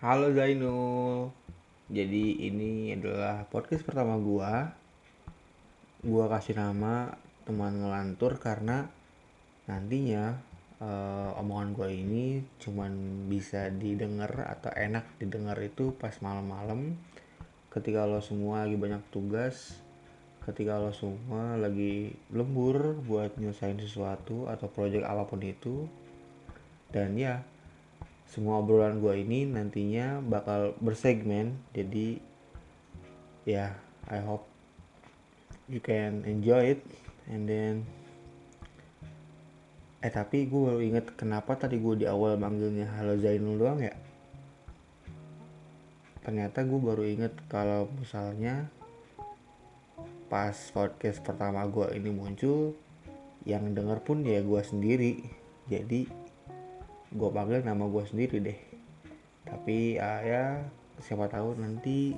Halo Zainul. Jadi ini adalah podcast pertama gua. Gua kasih nama teman ngelantur karena nantinya uh, omongan gua ini cuman bisa didengar atau enak didengar itu pas malam-malam ketika lo semua lagi banyak tugas ketika lo semua lagi lembur buat nyelesain sesuatu atau project apa pun itu dan ya semua obrolan gue ini nantinya bakal bersegmen. Jadi ya yeah, I hope you can enjoy it. And then eh tapi gue baru inget kenapa tadi gue di awal manggilnya halo Zainul doang ya? Ternyata gue baru inget kalau misalnya pas podcast pertama gue ini muncul yang denger pun ya gue sendiri. Jadi gue panggil nama gue sendiri deh. Tapi uh, ya siapa tahu nanti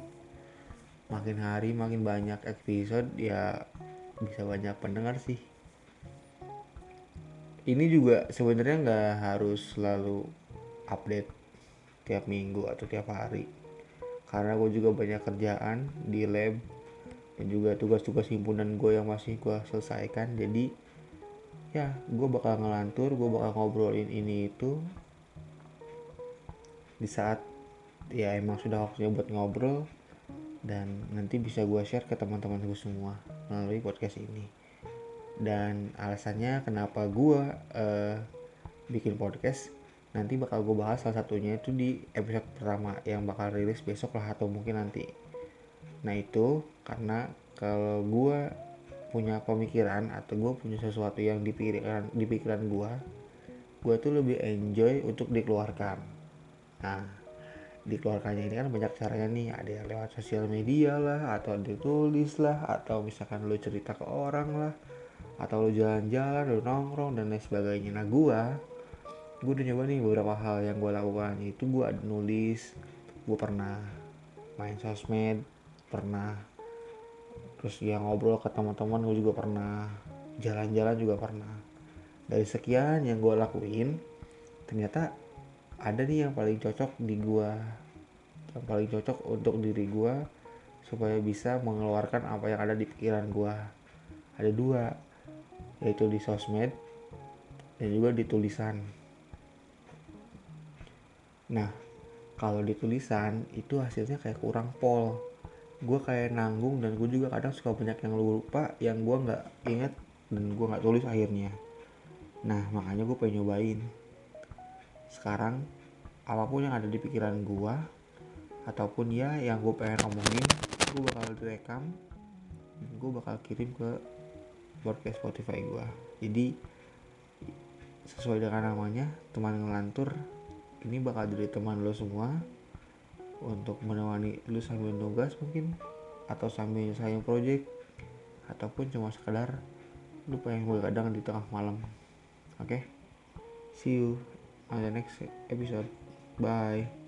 makin hari makin banyak episode ya bisa banyak pendengar sih. Ini juga sebenarnya nggak harus selalu update tiap minggu atau tiap hari. Karena gue juga banyak kerjaan di lab dan juga tugas-tugas himpunan gue yang masih gue selesaikan. Jadi ya gue bakal ngelantur gue bakal ngobrolin ini itu di saat ya emang sudah waktunya buat ngobrol dan nanti bisa gue share ke teman-teman gue semua melalui podcast ini. Dan alasannya kenapa gue uh, bikin podcast nanti bakal gue bahas salah satunya itu di episode pertama yang bakal rilis besok lah atau mungkin nanti. Nah itu karena kalau gue punya pemikiran atau gue punya sesuatu yang di pikiran gue gue tuh lebih enjoy untuk dikeluarkan. Nah dikeluarkannya ini kan banyak caranya nih. Ada yang lewat sosial media lah atau ditulis lah atau misalkan lo cerita ke orang lah atau lo jalan-jalan lo nongkrong dan lain sebagainya. Nah gue gue udah nyoba nih beberapa hal yang gue lakukan. Itu gue nulis gue pernah main sosmed pernah terus ya ngobrol ke teman-teman gue juga pernah. Jalan-jalan juga pernah. Dari sekian yang gue lakuin ternyata ada nih yang paling cocok di gue yang paling cocok untuk diri gue supaya bisa mengeluarkan apa yang ada di pikiran gue ada dua yaitu di sosmed dan juga di tulisan. Nah kalau di tulisan itu hasilnya kayak kurang pol gue kayak nanggung dan gue juga kadang suka banyak yang lupa yang gue nggak inget dan gue nggak tulis akhirnya. Nah makanya gue pengen nyobain. Sekarang apa pun yang ada di pikiran gue ataupun ya yang gue pengen omongin gue bakal direkam gue bakal kirim ke podcast Spotify gue jadi sesuai dengan namanya teman ngelantur ini bakal jadi teman lo semua untuk menemani lu sambil tugas mungkin atau sambil sayang project ataupun cuma sekedar lu pengen kadang di tengah malam. Oke? Okay? see you on the next episode. Bye